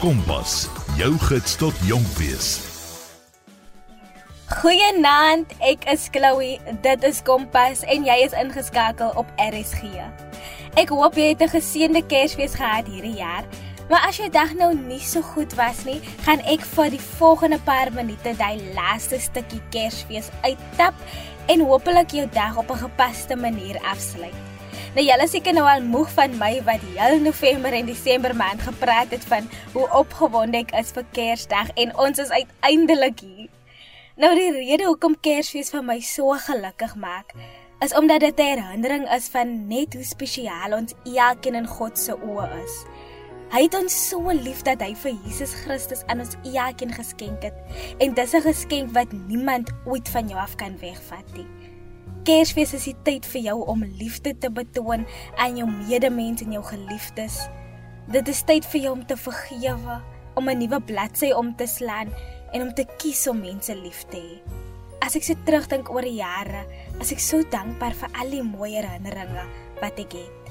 Kompas, jou gids tot jonk wees. Goeienaand, ek is Chloe. Dit is Kompas en jy is ingeskakel op RSG. Ek hoop jy het 'n geseënde Kersfees gehad hierdie jaar. Maar as jou dag nou nie so goed was nie, gaan ek vir die volgende paar minute die laaste stukkie Kersfees uittap en hopelik jou dag op 'n gepaste manier afsluit. Nou julle seker nou al moeg van my wat die hele November en Desember maand gepraat het van hoe opgewonde ek is vir Kersdag en ons is uiteindelik hier. Nou die rede hoekom Kersfees vir my so gelukkig maak, is omdat dit 'n herinnering is van net hoe spesiaal ons elkeen in God se oë is. Hy het ons so lief dat hy vir Jesus Christus aan ons elkeen geskenk het en dis 'n geskenk wat niemand ooit van jou af kan wegvat nie. Kersfees is die tyd vir jou om liefde te betoon aan jou medemens en jou geliefdes. Dit is tyd vir jou om te vergewe, om 'n nuwe bladsy om te slaan en om te kies om mense lief te hê. As ek so terugdink oor die jare, is ek so dankbaar vir al die mooi herinneringe wat ek het.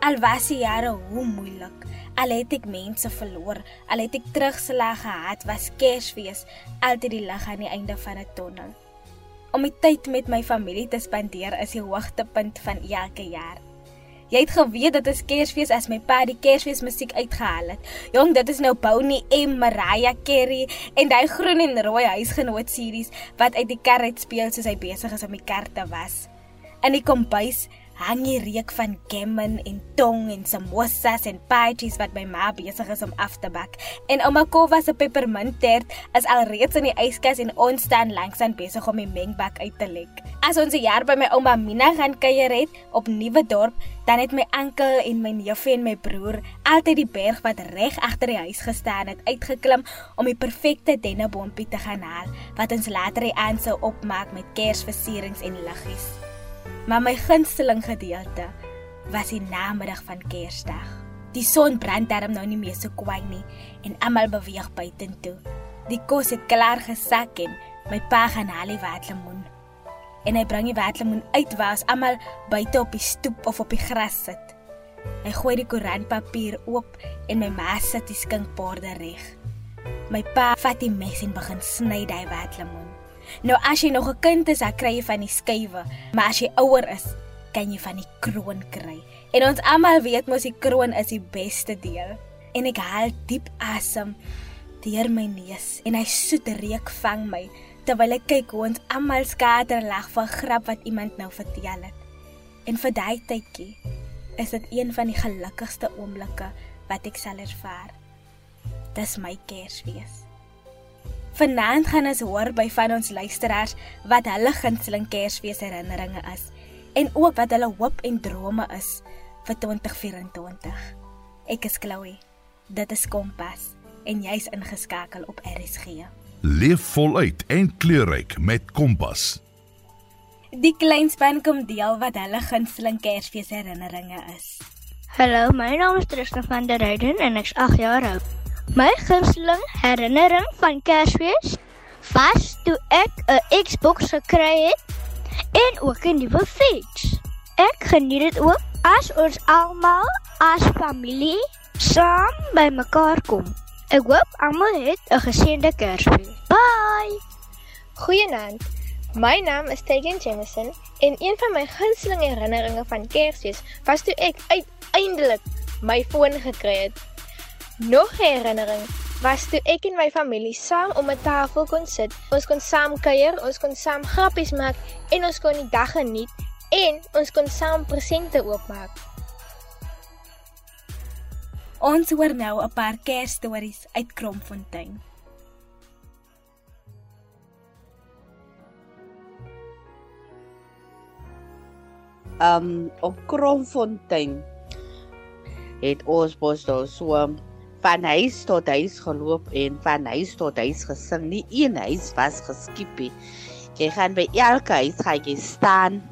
Al was die jare hoe moeilik, al het ek mense verloor, al het ek terugslag gehad, was Kersfees altyd die lig aan die einde van 'n tonnel. Om die tyd met my familie te spandeer is die hoogtepunt van elke jaar. Jy het geweet dit is Kersfees as my pa die Kersfees musiek uitgehaal het. Jong, dit is nou Bonnie M, Mariah Carey en daai groen en rooi huisgenoot series wat uit die kar uit speel soos hy besig is om die kar te was. In die kombuis hang die reuk van gammon en tong en samosas en paadjies wat my ma besig is om af te bak. En ouma Kova se pepermunttert is alreeds in die yskas en ons staan langs aan besig om die mengbak uit te lek. As ons 'n jaar by my ouma Mina gaan kuier het op Nuwe Dorp, dan het my oom en my neefie en my broer altyd die berg wat reg agter die huis gestaan het uitgeklim om die perfekte denneboompie te gaan haal wat ons later die aand sou opmaak met kersversierings en liggies. Maar my gunsteling gedeelte was die namiddag van Kersdag. Die son brand darm nou nie meer so kwaai nie en almal beweeg buitentoe. Die kos het klaar gesak en my pa gaan haal die watlemoen. En hy bring die watlemoen uit waar ons almal buite op die stoep of op die gras sit. Hy gooi die koerantpapier oop en my ma sit die skinkborde reg. My pa vat die mes en begin sny daai watlemoen. Nou as jy nog 'n kind is, dan kry jy van die skuwe, maar as jy ouer is, kan jy van die kroon kry. En ons almal weet mos die kroon is die beste deel. En ek haal diep asem deur my neus en hy soet reuk vang my terwyl ek kyk hoe ons almal skater lag van grap wat iemand nou vertel het. En vir daai tydjie is dit een van die gelukkigste oomblikke wat ek sal ervaar. Dis my Kersfees. Vanaand gaan ons hoor by van ons luisteraars wat hulle gunsteling Kersfees herinneringe is en ook wat hulle hoop en drome is vir 2024. Ek is Chloe. Dit is Kompas en jy's ingeskakel op RSG. Leef voluit en kleurryk met Kompas. Die kleinspan kom deel wat hulle gunsteling Kersfees herinneringe is. Hallo, my naam is Tristan van der Ruyden en ek's 8 jaar oud. My gunsteling herinnering van Kersfees was toe ek 'n Xbox gekry het en ook 'n nuwe fiets. Ek geniet dit ook as ons almal as familie saam bymekaar kom. Ek hoop almal het 'n geseënde Kersfees. Bye. Goeienaand. My naam is Tegan Jameson en een van my gunsteling herinneringe van Kersfees was toe ek uiteindelik my foon gekry het. Nog 'n herinnering was toe ek en my familie saam om 'n tafel kon sit. Ons kon saam kuier, ons kon saam grappies maak en ons kon die dag geniet en ons kon saam presente oopmaak. Ons hoor nou 'n paar Kersstories uit Kromfontein. Um op Kromfontein het ons bos daar so van huis tot huis geloop en van huis tot huis gesing. Nie een huis was geskiep nie. Jy gaan by elke huis gaan jy staan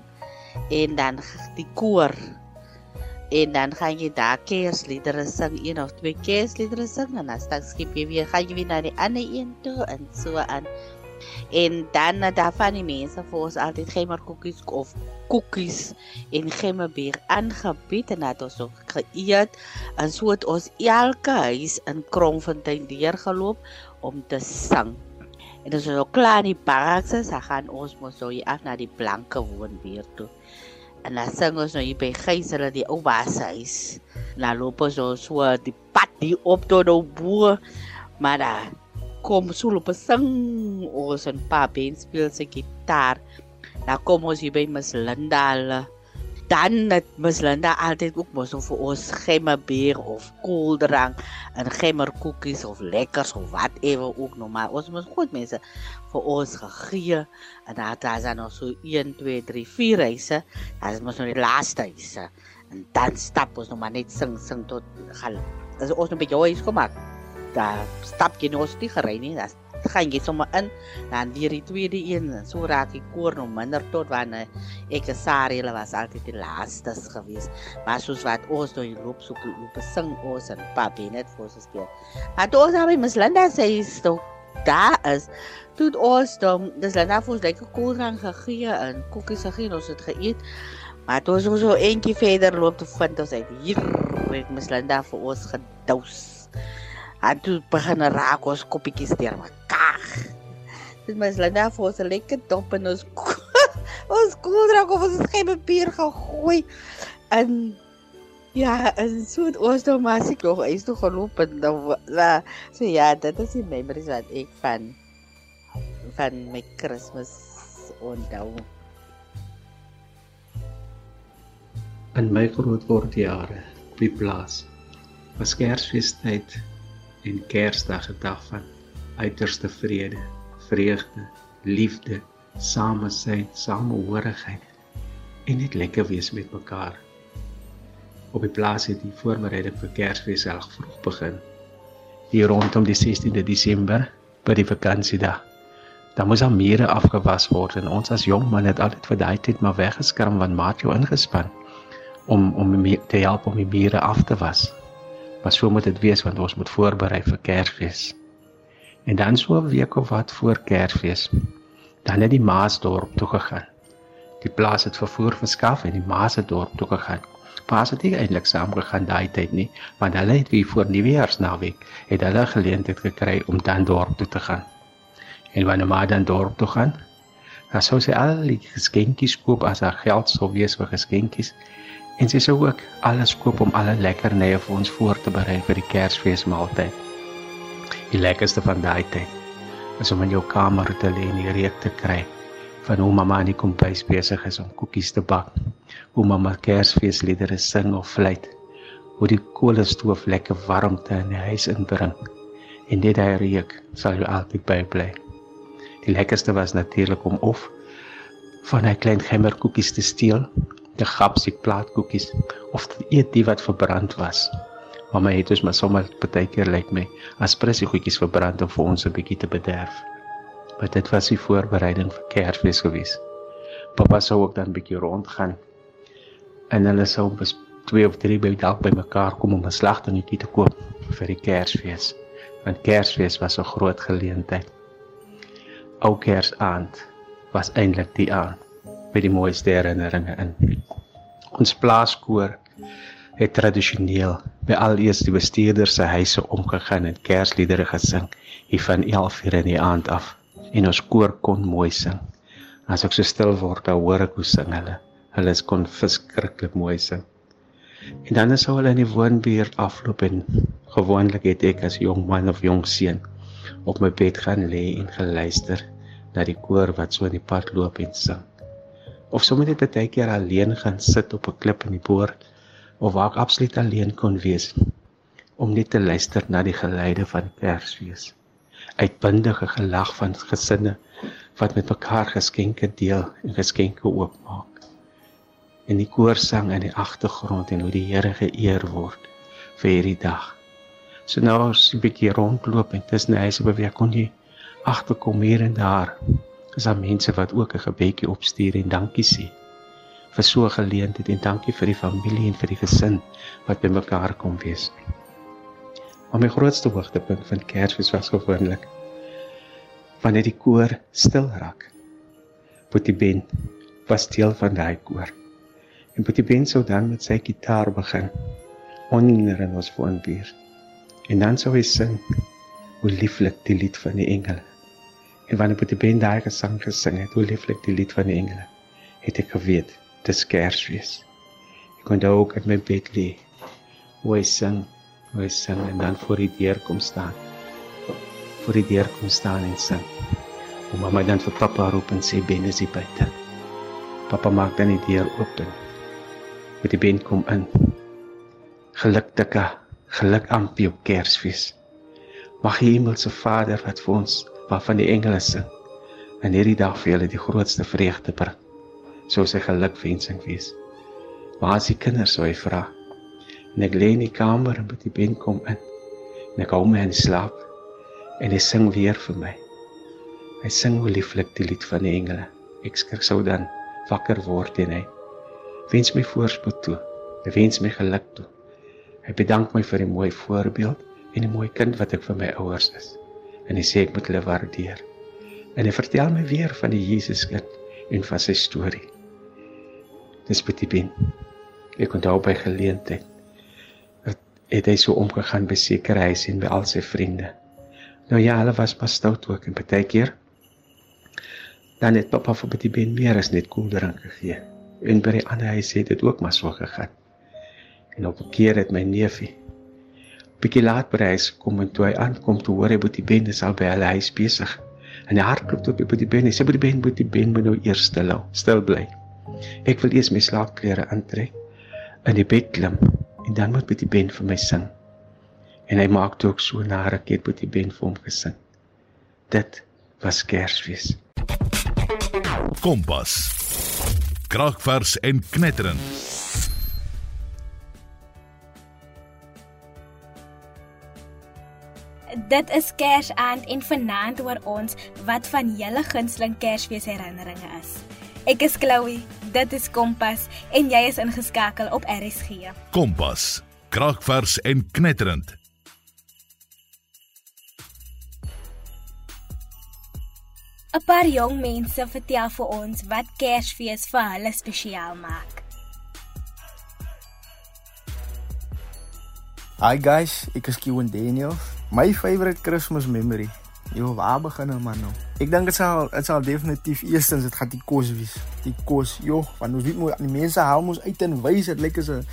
en dan die koor en dan gaan jy daar kersliedere sing, een of twee kersliedere sing en dan staan skip jy weer gaan jy weer na die ander een toe en so aan. En dan uh, daarvan die mense vir ons altyd gemmerkoekies of koekies en gemmerbier aangebied en dat ons ook geëet en so het ons elke huis in Kromfontein deurgeloop om te sing. En as ons klaar in die barracks is, dan gaan ons mos so hier af na die blanke woonbuurt toe. En dan sing ons nou hier by Gysel die ou washuis. Dan loop ons so, so die pad die op tot nou boer. Maar daar kom so loop sing ons en pa Ben speel sy gitaar. Dan kom ons hier by Miss Linda hulle dan het Miss Linda altyd ook mos vir ons gemmerbeer of koeldrank en gemmerkoekies of lekkers of whatever ook nog maar. Ons moet goed mense vir ons gegee en het daar nog so 1 2 3 4 reise is mos nou die laaste reise en dan stap ons nog maar net sing sing tot gaan. As ons nog 'n bietjie huis kom maak daar stap jy nog nie gery nie dat gaan jy sommer in dan deur die tweede een so raak die koor nog minder tot wanneer ek en Sari hulle was altyd die laastes gewees maar soos wat ons nou loop so loop sing ons en papi net vir ons speel maar toe ons by Miss Linda sê so daar is toe ons dan dis Linda vir ons lekker koeldrank gegee en koekies gegee ons het geëet maar toe ons so eentjie verder loop te vind ons uit hier het Miss Linda vir ons gedous En toe begin raak ons koppietjies deur mekaar. Dit mens Linda vir ons 'n lekker dop en ons ons koeldrank of ons geen papier gegooi. En ja, en so het ons nou maar seker nog eens toe geloop en dan ja, so ja, dit is die memories wat ek van van my Kersfees onthou. In my grootword jare op die plaas was Kersfeestyd en Kersdag 'n dag van uiterste vrede, vreugde, liefde, samesyn, samehorigheid en net lekker wees met mekaar. Op die plaas het die voorbereiding vir Kersfees al vroeg begin. Hier rondom die 16de Desember, by die vakansiedag. Dan moes al mure afgewas word en ons as jong man het altyd vir daai tyd maar weggeskram van Matjo ingespan om om te help om die mure af te was. Maar so moet dit wees want ons moet voorberei vir Kersfees. En dan so 'n week of wat voor Kersfees, dan het die Maasdorp toe gegaan. Die plaas het vervoer verskaf en die Maas het dorp toe gegaan. Paas het nie eintlik saam gegaan daai tyd nie, want hulle het wie voor Nuwejaarsnaweek het hulle geleentheid gekry om dan dorp toe te gaan. En wanneer maar dan dorp toe gaan, dan sou sy al die geskenkies koop as haar geld sou wees vir geskenkies En sy sou ook alles koop om alle lekkernye vir ons voor te berei vir die Kersfeesmaaltyd. Die lekkerste van daai tyd is om in jou kamer te lê en die reuk te kry van hoe mamma aan die kombuis besig is om koekies te bak. Hoe mamma Kersfeesliedere sing of fluit. Hoe die koolstoof lekker warmte in die huis inbring. En dit daai reuk sal jou altyd bybly. Die lekkerste was natuurlik om of van 'n klein gemmerkoekies te steel die gapsiek plaatkoekies of eet die wat verbrand was. Mamma het ons maar sommer partykeer lyk my as pressie goedjies verbrand om vir ons 'n bietjie te bederf. Maar dit was die voorbereiding vir Kersfees gewees. Pappa sou ook dan bietjie rondgaan en hulle sou bes twee of drie by dalk by mekaar kom om 'n slagtonnetjie te koop vir die Kersfees. Want Kersfees was 'n groot geleentheid. Ou Kersaand was eintlik die aand met die mooiste herinneringe in. Ons plaaskoor het tradisioneel by al eers die bestuurder se huise omgegaan en kersliedere gesing hier van 11:00 in die aand af en ons koor kon mooi sing. As ek so stil word, dan hoor ek hoe sing hulle. Hulle is kon verskriklik mooi sing. En dan is hulle in die woonbuurt afloop en gewoonlik het ek as jong man of jong seun op my bed gaan lê en geluister na die koor wat so in die pad loop en sing of sommer net baie keer alleen gaan sit op 'n klip in die poort of waar ek absoluut alleen kon wees om net te luister na die geluide van Kersfees. Uitbundige gelag van gesinne wat met mekaar geskenke deel en geskenke oopmaak. En die koorsang in die agtergrond en hoe die Here geëer word vir hierdie dag. So nou as 'n bietjie rondloop en tussen die huise beweeg kon jy agterkom hier en daar is daar mense wat ook 'n gebedjie opstuur en dankie sê vir so 'n geleentheid en dankie vir die familie en vir die gesin wat by mekaar kom wees. Maar my grootste hoogtepunt van Kersfees was gewoonlik wanneer die koor stil raak. Boetie Ben was deel van daai koor. En Boetie Ben sou dan met sy gitaar begin onder in ons woonbuur. En dan sou hy sing hoe lieflik die lied van die engele. En wanneer Boetie Ben daai gesang gesing het, hoe lieflik die lied van die engele, het ek geweet dis Kersfees. Ek kon daar ook in my bed lê. Hoe hy sing, hoe hy sing en dan voor die deur kom staan. Voor die deur kom staan en sing. Om mamma dan vir pappa roep en sê Ben is hier buite. Pappa maak dan die deur oop en met die Ben kom in. Gelukkige, geluk aan jou Kersfees. Mag die hemelse Vader wat vir ons waarvan die engele sing en hierdie dag vir julle die grootste vreugde bring. Sou sy gelukwensing wees. Waar is die kinders sou hy vra. En ek lê in die kamer en met die Ben kom in. En ek hou my in slaap en hy sing weer vir my. Hy sing hoe lieflik die lied van die engele. Ek skrik sou dan wakker word en hy wens my voorspoed toe. Hy wens my geluk toe. Hy bedank my vir die mooi voorbeeld en die mooi kind wat ek vir my ouers is. En hy sê ek moet hulle waardeer. En hy vertel my weer van die Jesuskind en van sy storie. Dis Petit Ben. Ek kon daar by geleentheid het, hy so omgegaan by sekere huise en by al sy vriende. Nou ja, hulle was pas stout ook en baie keer dan het pappa vir Petit Ben meer as net koeldrank gegee. En by die ander huise het dit ook maar so gegaan. En op 'n keer het my neefie bietjie laat by huis kom en toe hy aankom toe hoor hy Boetie Ben is al by hulle huis besig. En hy hardloop tot by Boetie Ben en sê Boetie Ben, Boetie Ben moet nou eers stil hou, stil bly. Ek wil eers my slaapklere aantrek in die bed klim en dan moet Boetie Ben vir my sing. En hy maak toe ook so na raket Boetie Ben vir hom gesing. Dit was Kersfees. Kompas. Kragvers en knetterend. Dit is Kersaand en vanaand oor ons wat van julle gunsteling Kersfees herinneringe is. Ek is Chloe, dit is Kompas en jy is ingeskakel op RSG. Kompas. Kragvers en knetterend. ‘n Paar jong mense vertel vir ons wat Kersfees vir hulle spesiaal maak. Hi guys, ek is Kiwan Daniel. My favorite Christmas memory. Yo, waar begin nou man nou? Ek dink dit sal dit sal definitief eerstens dit gaan die kos wees. Die kos, joh, want ons weet moet die mense hou ons uit en wys dit lyk as 'n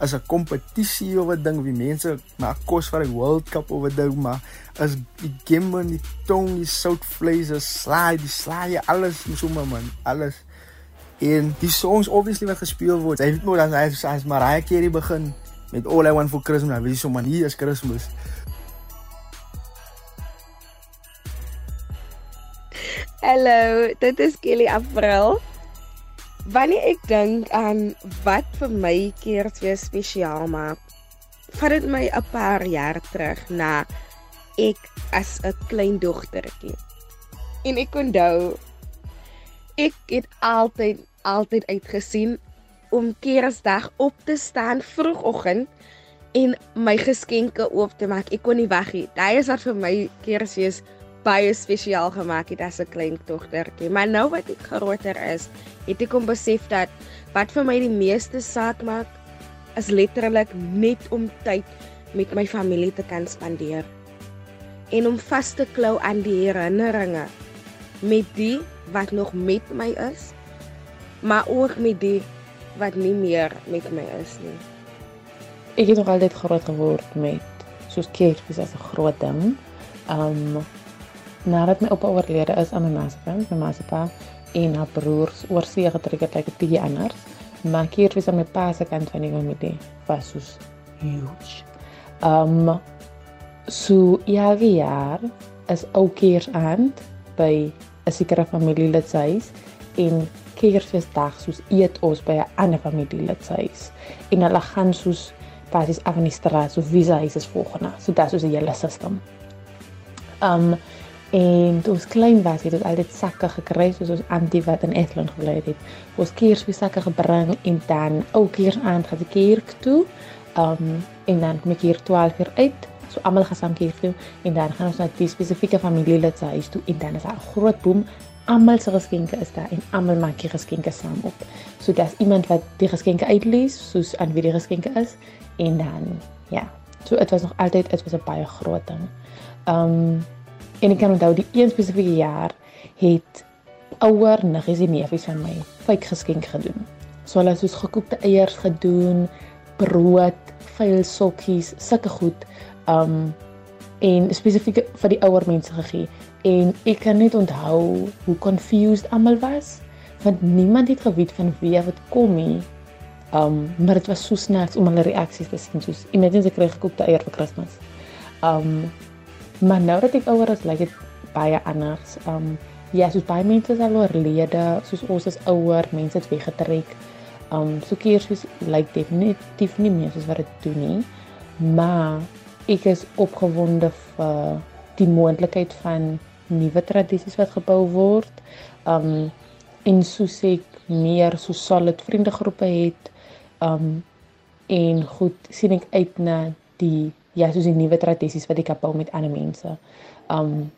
as 'n kompetisie of 'n ding wie mense maak kos vir die World Cup of 'n ding maar as die gemme die tong die sout vleis is slaai die slaai alles so man, alles en die songs obviously wat gespeel word hy weet moet dan hy as Mariah Carey begin met all I want for Christmas weet jy so man hier is Kersfees Hallo, dit is Kelly April. Wanneer ek dink aan wat vir my Kersfees spesiaal maak, vat dit my 'n paar jaar terug na ek as 'n klein dogtertjie. En ek onthou ek het altyd altyd uitgesien om Kersdag op te staan vroegoggend en my geskenke oop te maak. Ek kon nie wag nie. Dit is wat vir my Kersfees baie spesiaal gemaak het as 'n klein dogtertjie. Maar nou wat ek groter is, het ek kom besef dat wat vir my die meeste saak maak is letterlik net om tyd met my familie te kan spandeer en om vas te klou aan die herinneringe met die wat nog met my is, maar ook met die wat nie meer met my is nie. Ek het nog altyd groot geword met soos Kersfees as 'n groot ding. Um nadat my oupa oorlede is aan my ma se kant, my ma se pa en haar broers oor see getrek het like bietjie anders. Maar Kersfees aan my pa se kant van die familie was soos huge. Um so ja, jaar is ook Kersaand by 'n sekere familielid se huis en Kersfeesdag soos eet ons by 'n ander familielid se huis. En hulle gaan soos basies af in die straat, so wie se huis is volgende. So dit is soos 'n hele stelsel. Um En toe ons klein was, het ons altyd sakke gekry soos ons antie wat in Estland gebly het. Ons kersfees sakke gebring en dan ook keer aan gaan die kerk toe. Um en dan kom ek hier 12 uur uit So almal gaan saam kerk toe en dan gaan ons na die spesifieke familielid se huis toe en dan is daar 'n groot boom. Almal se geskenke is daar en almal maak die geskenke saam op. So daar's iemand wat die geskenke uitlees soos aan wie die geskenke is en dan ja. So dit was nog altyd dit was 'n baie groot ding. Um en ek kan onthou die een spesifieke jaar het ouer niggies en neefies van my fyk geskenk gedoen. So hulle het soos gekookte eiers gedoen, brood, vuil sokkies, sulke goed. Um en spesifiek vir die ouer mense gegee. En ek kan net onthou hoe confused almal was want niemand het geweet van wie wat kom nie. Um maar dit was so snaaks om hulle reaksies te sien soos imagine sy kry gekookte eier vir Kersfees. Um maar nou dat ek ouer is, lyk dit baie anders. Um ja, soos baie mense is al oorlede, soos ons is ouer, mense het weggetrek. Um so Kersfees lyk definitief nie meer soos wat dit toe nie. Maar ek is opgewonde vir die moontlikheid van nuwe tradisies wat gebou word. Um en soos ek meer so solid vriendegroepe het, um en goed sien ek uit na die ja, soos die nuwe tradisies wat kan bou met ander mense. Um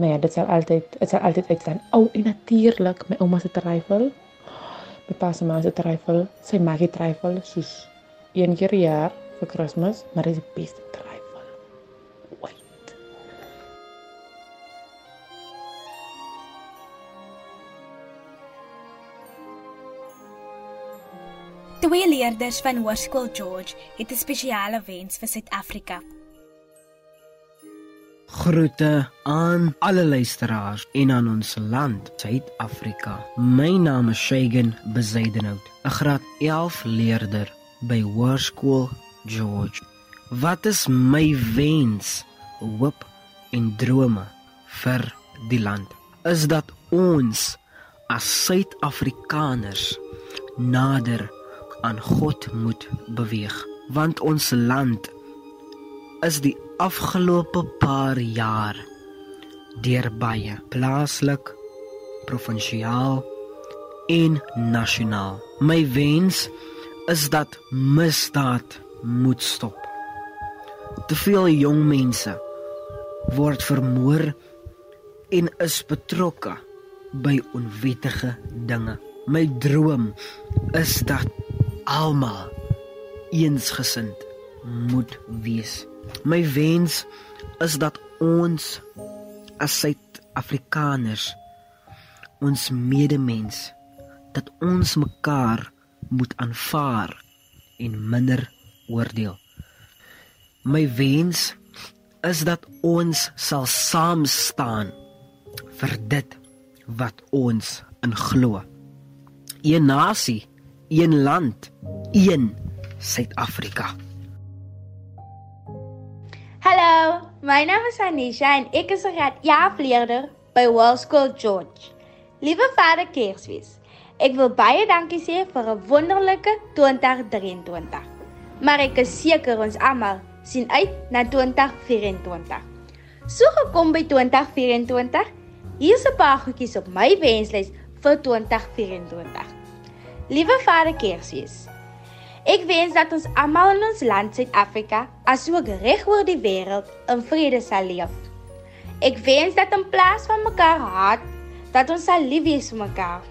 maar ja, dit sal altyd dit sal altyd uitstaan. O, oh, en natuurlik my ouma se trifle. My pa se ma trifle, sy maak trifle soos een keer per jaar vir Kersfees, maar dit is die beste trifle. Twee leerders van Hoërskool George het 'n spesiale wens vir Suid-Afrika. Groete aan alle luisteraars en aan ons land, Suid-Afrika. My naam is Shagan Bezuidenhout, 'n graad 11 leerder by Hoërskool George. Wat is my wens, hoop en drome vir die land? Is dat ons as Suid-Afrikaners nader aan God moet beweeg, want ons land is die afgelope paar jaar deur baie plaaslik, provinsiaal en nasionaal. My wens is dat misdaad moet stop. Te veel jong mense word vermoor en is betrokke by onwettige dinge. My droom is dat almal eensgesind moet wees. My wens is dat ons as Suid-Afrikaners ons medemens dat ons mekaar moet aanvaar en minder oordeel. My wens is dat ons sal saam staan vir dit wat ons in glo. Een nasie, een land, een Suid-Afrika. Hallo, my naam is Anisha en ek is 'n graad 11 leerder by Hoërskool George. Liewe Vader Kersfees, ek wil baie dankie sê vir 'n wonderlike 2023. Maar ek is seker ons almal sien uit na 2024. So gekom by 2024, hier's 'n paar goedjies op my wenslys vir 2024. Liewe Vader Kersfees, Ek wens dat ons almal in ons land Suid-Afrika, asook reg oor die wêreld, in vrede sal leef. Ek wens dat in plaas van mekaar haat, dat ons sal lief wees vir mekaar.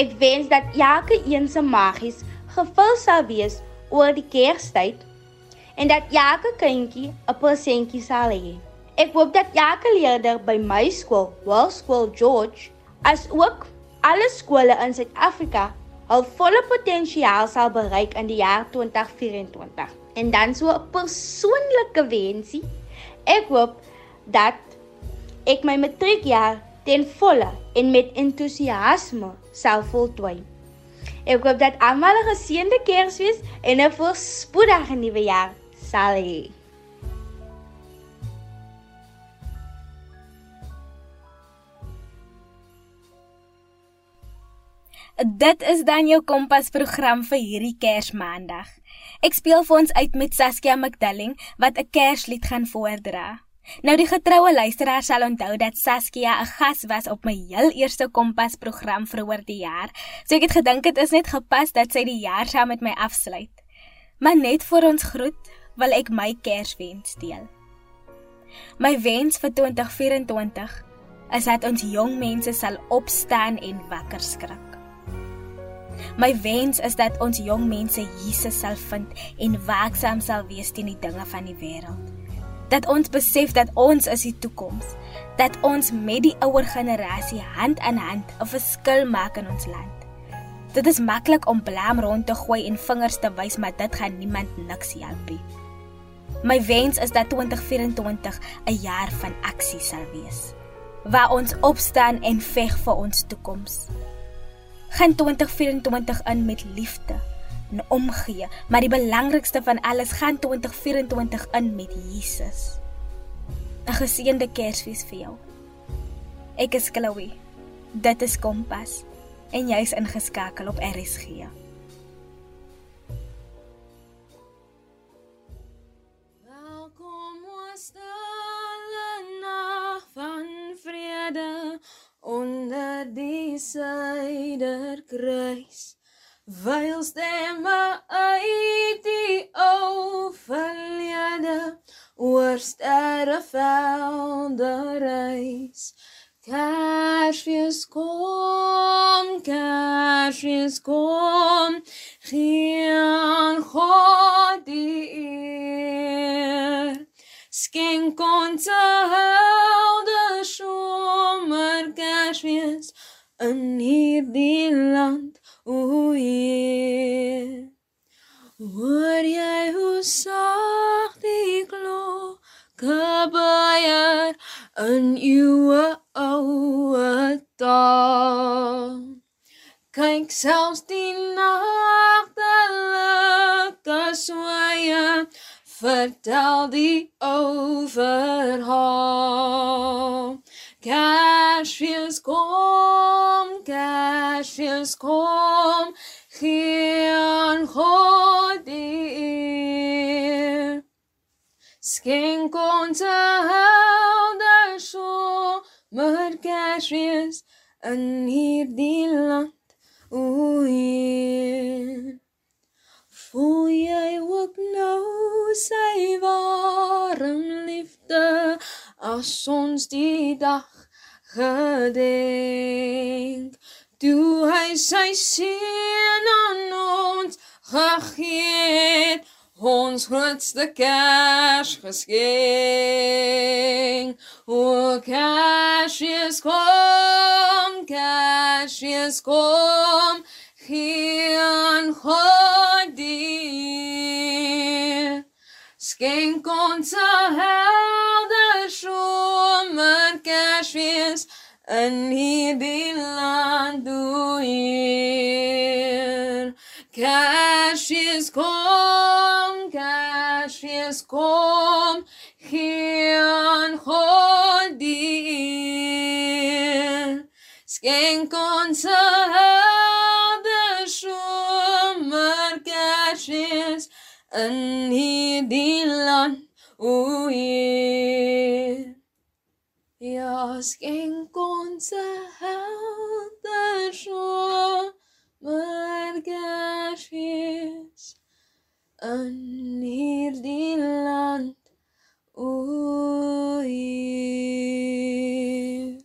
Ek wens dat elke een se magies gevul sal wees oor die Kerstyd en dat elke kindjie 'n persentjie sal hê. Ek hoop dat elke leerder by my skool, Hoërskool George, as ook alle skole in Suid-Afrika hul volle potensiaal sal bereik in die jaar 2024. En dan so 'n persoonlike wensie. Ek hoop dat ek my matriekjaar ten volle en met entoesiasme sal voltooi. Ek hoop dat almal 'n geseënde Kersfees en 'n voorspoedige nuwe jaar sal hê. Dit is dan jou kompas program vir hierdie Kersmaandag. Ek speel vir ons uit met Saskia McDulling wat 'n Kerslied gaan voordra. Nou die getroue luisteraar sal onthou dat Saskia 'n gas was op my heel eerste kompas program vroeër die jaar. So ek het gedink dit is net gepas dat sy die jaar saam met my afsluit. Maar net vir ons groet, wil ek my Kerswens deel. My wens vir 2024 is dat ons jong mense sal opstaan en wakker skrik. My wens is dat ons jong mense Jesus sal vind en waaksaam sal wees teen die dinge van die wêreld. Dat ons besef dat ons is die toekoms, dat ons met die ouer generasie hand aan hand 'n verskil maak in ons land. Dit is maklik om blame rond te gooi en vingers te wys, maar dit gaan niemand niks help nie. My wens is dat 2024 'n jaar van aksie sal wees, waar ons opstaan en veg vir ons toekoms. Gaan 2024 in met liefde en omgee, maar die belangrikste van alles gaan 2024 in met Jesus. 'n Geseënde Kersfees vir jou. Ek is Chloe. Dit is Kompas en jy's ingeskakel op RSG. Wyl stemme uit die ou verlede oor sterrevelde reis. Kersfees kom, Kersfees kom, gee aan God die eer. Skenk ons 'n helder somer Kersfees in hierdie land, o Heer. Hoor jy hoe sag die klokke baier in uwe oue taal. Kyk selfs die nagtelike swaaye vertel die ou verhaal. Kersfees kom, Kersfees kom, gee aan God die eer. Skenk ons 'n helder somer Kersfees in hierdie land, o Heer. Voel jy ook nou sy warm liefde as ons die dag gedenk? Toe hy sy seën aan ons gegee het, ons grootste Kersgeskenk. O Kersfees kom, Kersfees kom, gee aan God die Skenk ons 'n helder somer Kersfees in hierdie land o Heer. Kersfees kom, Kersfees kom, gee aan God die eer. Skenk ons 'n helder somer Kersfees in hierdie land o Heer. Ja, skenk ons 'n helder somer